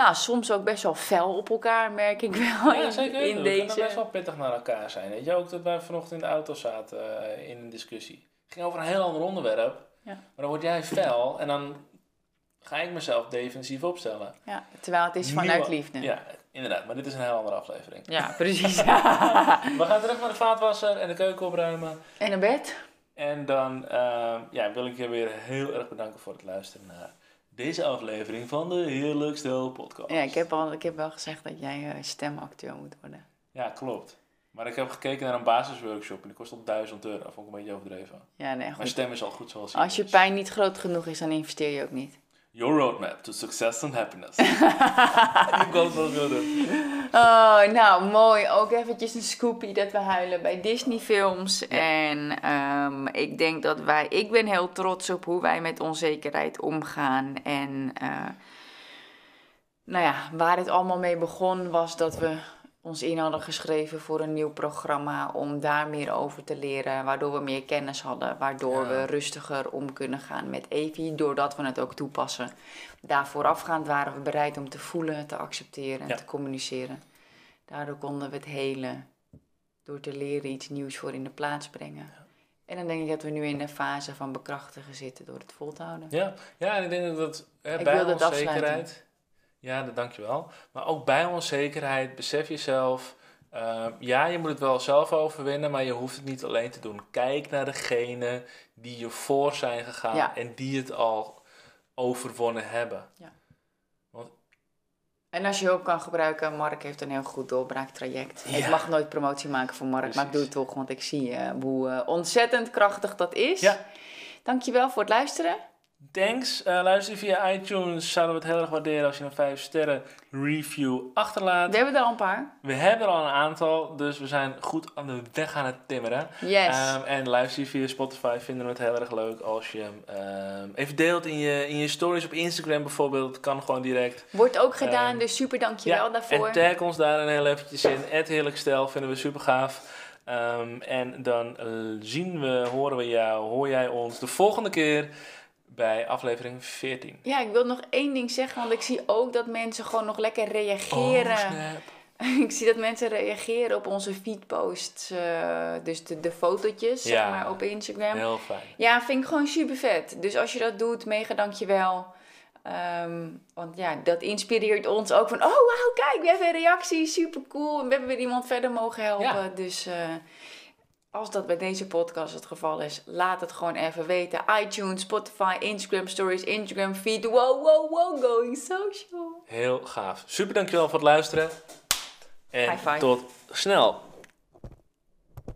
nou, soms ook best wel fel op elkaar, merk ik wel Ja, in, zeker. in We kunnen deze. best wel pittig naar elkaar zijn. Weet je ook dat wij vanochtend in de auto zaten eh, in een discussie. Het ging over een heel ander onderwerp. Ja. Maar dan word jij fel en dan ga ik mezelf defensief opstellen. Ja, terwijl het is vanuit Nieuwe- liefde. Ja, inderdaad. Maar dit is een heel andere aflevering. Ja, precies. (laughs) (laughs) We gaan terug naar de vaatwasser en de keuken opruimen. en een bed? En dan eh, ja, wil ik je weer heel erg bedanken voor het luisteren naar deze aflevering van de Heerlijk Stel podcast. Ja, ik heb, al, ik heb wel gezegd dat jij eh, stemacteur moet worden. Ja, klopt. Maar ik heb gekeken naar een basisworkshop en die kost op 1000 euro. Vond ik een beetje overdreven. Ja, nee, Mijn goed. stem is al goed zoals Als je is. pijn niet groot genoeg is, dan investeer je ook niet. Your roadmap to success and happiness. (laughs) (laughs) ik kan het wel doen. Oh, nou mooi. Ook eventjes een scoopie dat we huilen bij Disney films. En ehm, ik denk dat wij, ik ben heel trots op hoe wij met onzekerheid omgaan. En eh, nou ja, waar het allemaal mee begon was dat we ons in hadden geschreven voor een nieuw programma om daar meer over te leren, waardoor we meer kennis hadden, waardoor Ja. we rustiger om kunnen gaan met Evie, doordat we het ook toepassen. Daar voorafgaand waren we bereid om te voelen, te accepteren en Ja. te communiceren. Daardoor konden we het hele, door te leren, iets nieuws voor in de plaats brengen. En dan denk ik dat we nu in de fase van bekrachtigen zitten door het vol te houden. Ja, ja en ik denk dat dat hè, bij onzekerheid... Ja, dat dankjewel. Maar ook bij onzekerheid, besef jezelf... eh, ja, je moet het wel zelf overwinnen, maar je hoeft het niet alleen te doen. Kijk naar degene die je voor zijn gegaan Ja. en die het al overwonnen hebben. En als je hulp kan gebruiken, Mark heeft een heel goed doorbraaktraject. Ik Ja. mag nooit promotie maken voor Mark, maar ik doe het toch, want ik zie eh, hoe eh, ontzettend krachtig dat is. Ja. Dankjewel voor het luisteren. Thanks. Luister je via iTunes. Zouden we het heel erg waarderen als je een 5 sterren review achterlaat. We hebben er al een paar. We hebben er al een aantal, dus we zijn goed aan de weg aan het timmeren. Yes. Ehm, en luister via Spotify, vinden we het heel erg leuk als je hem ehm, even deelt in je, in je stories op Instagram bijvoorbeeld. Kan gewoon direct. Wordt ook gedaan, Ehm, dus super dankjewel daarvoor. En tag ons daar een heel eventjes in. Het heerlijk stel vinden we super gaaf. En dan eh, zien we, horen we jou, hoor jij ons de volgende keer bij aflevering 14. Ja, ik wil nog één ding zeggen, want ik zie ook dat mensen gewoon nog lekker reageren. Oh, snap. (laughs) ik zie dat mensen reageren op onze feedposts, eh, dus de, de fotootjes zeg maar, op Instagram. Heel fijn. Ja, vind ik gewoon super vet. Dus als je dat doet, mega dankjewel. Ehm want ja, dat inspireert ons ook van, oh wauw, kijk, we hebben een reactie, super cool. En we hebben weer iemand verder mogen helpen. Ja. Dus eh, als dat bij deze podcast het geval is, laat het gewoon even weten. iTunes, Spotify, Instagram stories, Instagram feed. Wow, wow, wow, going social. Heel gaaf. Super dankjewel voor het luisteren. En High five. tot snel.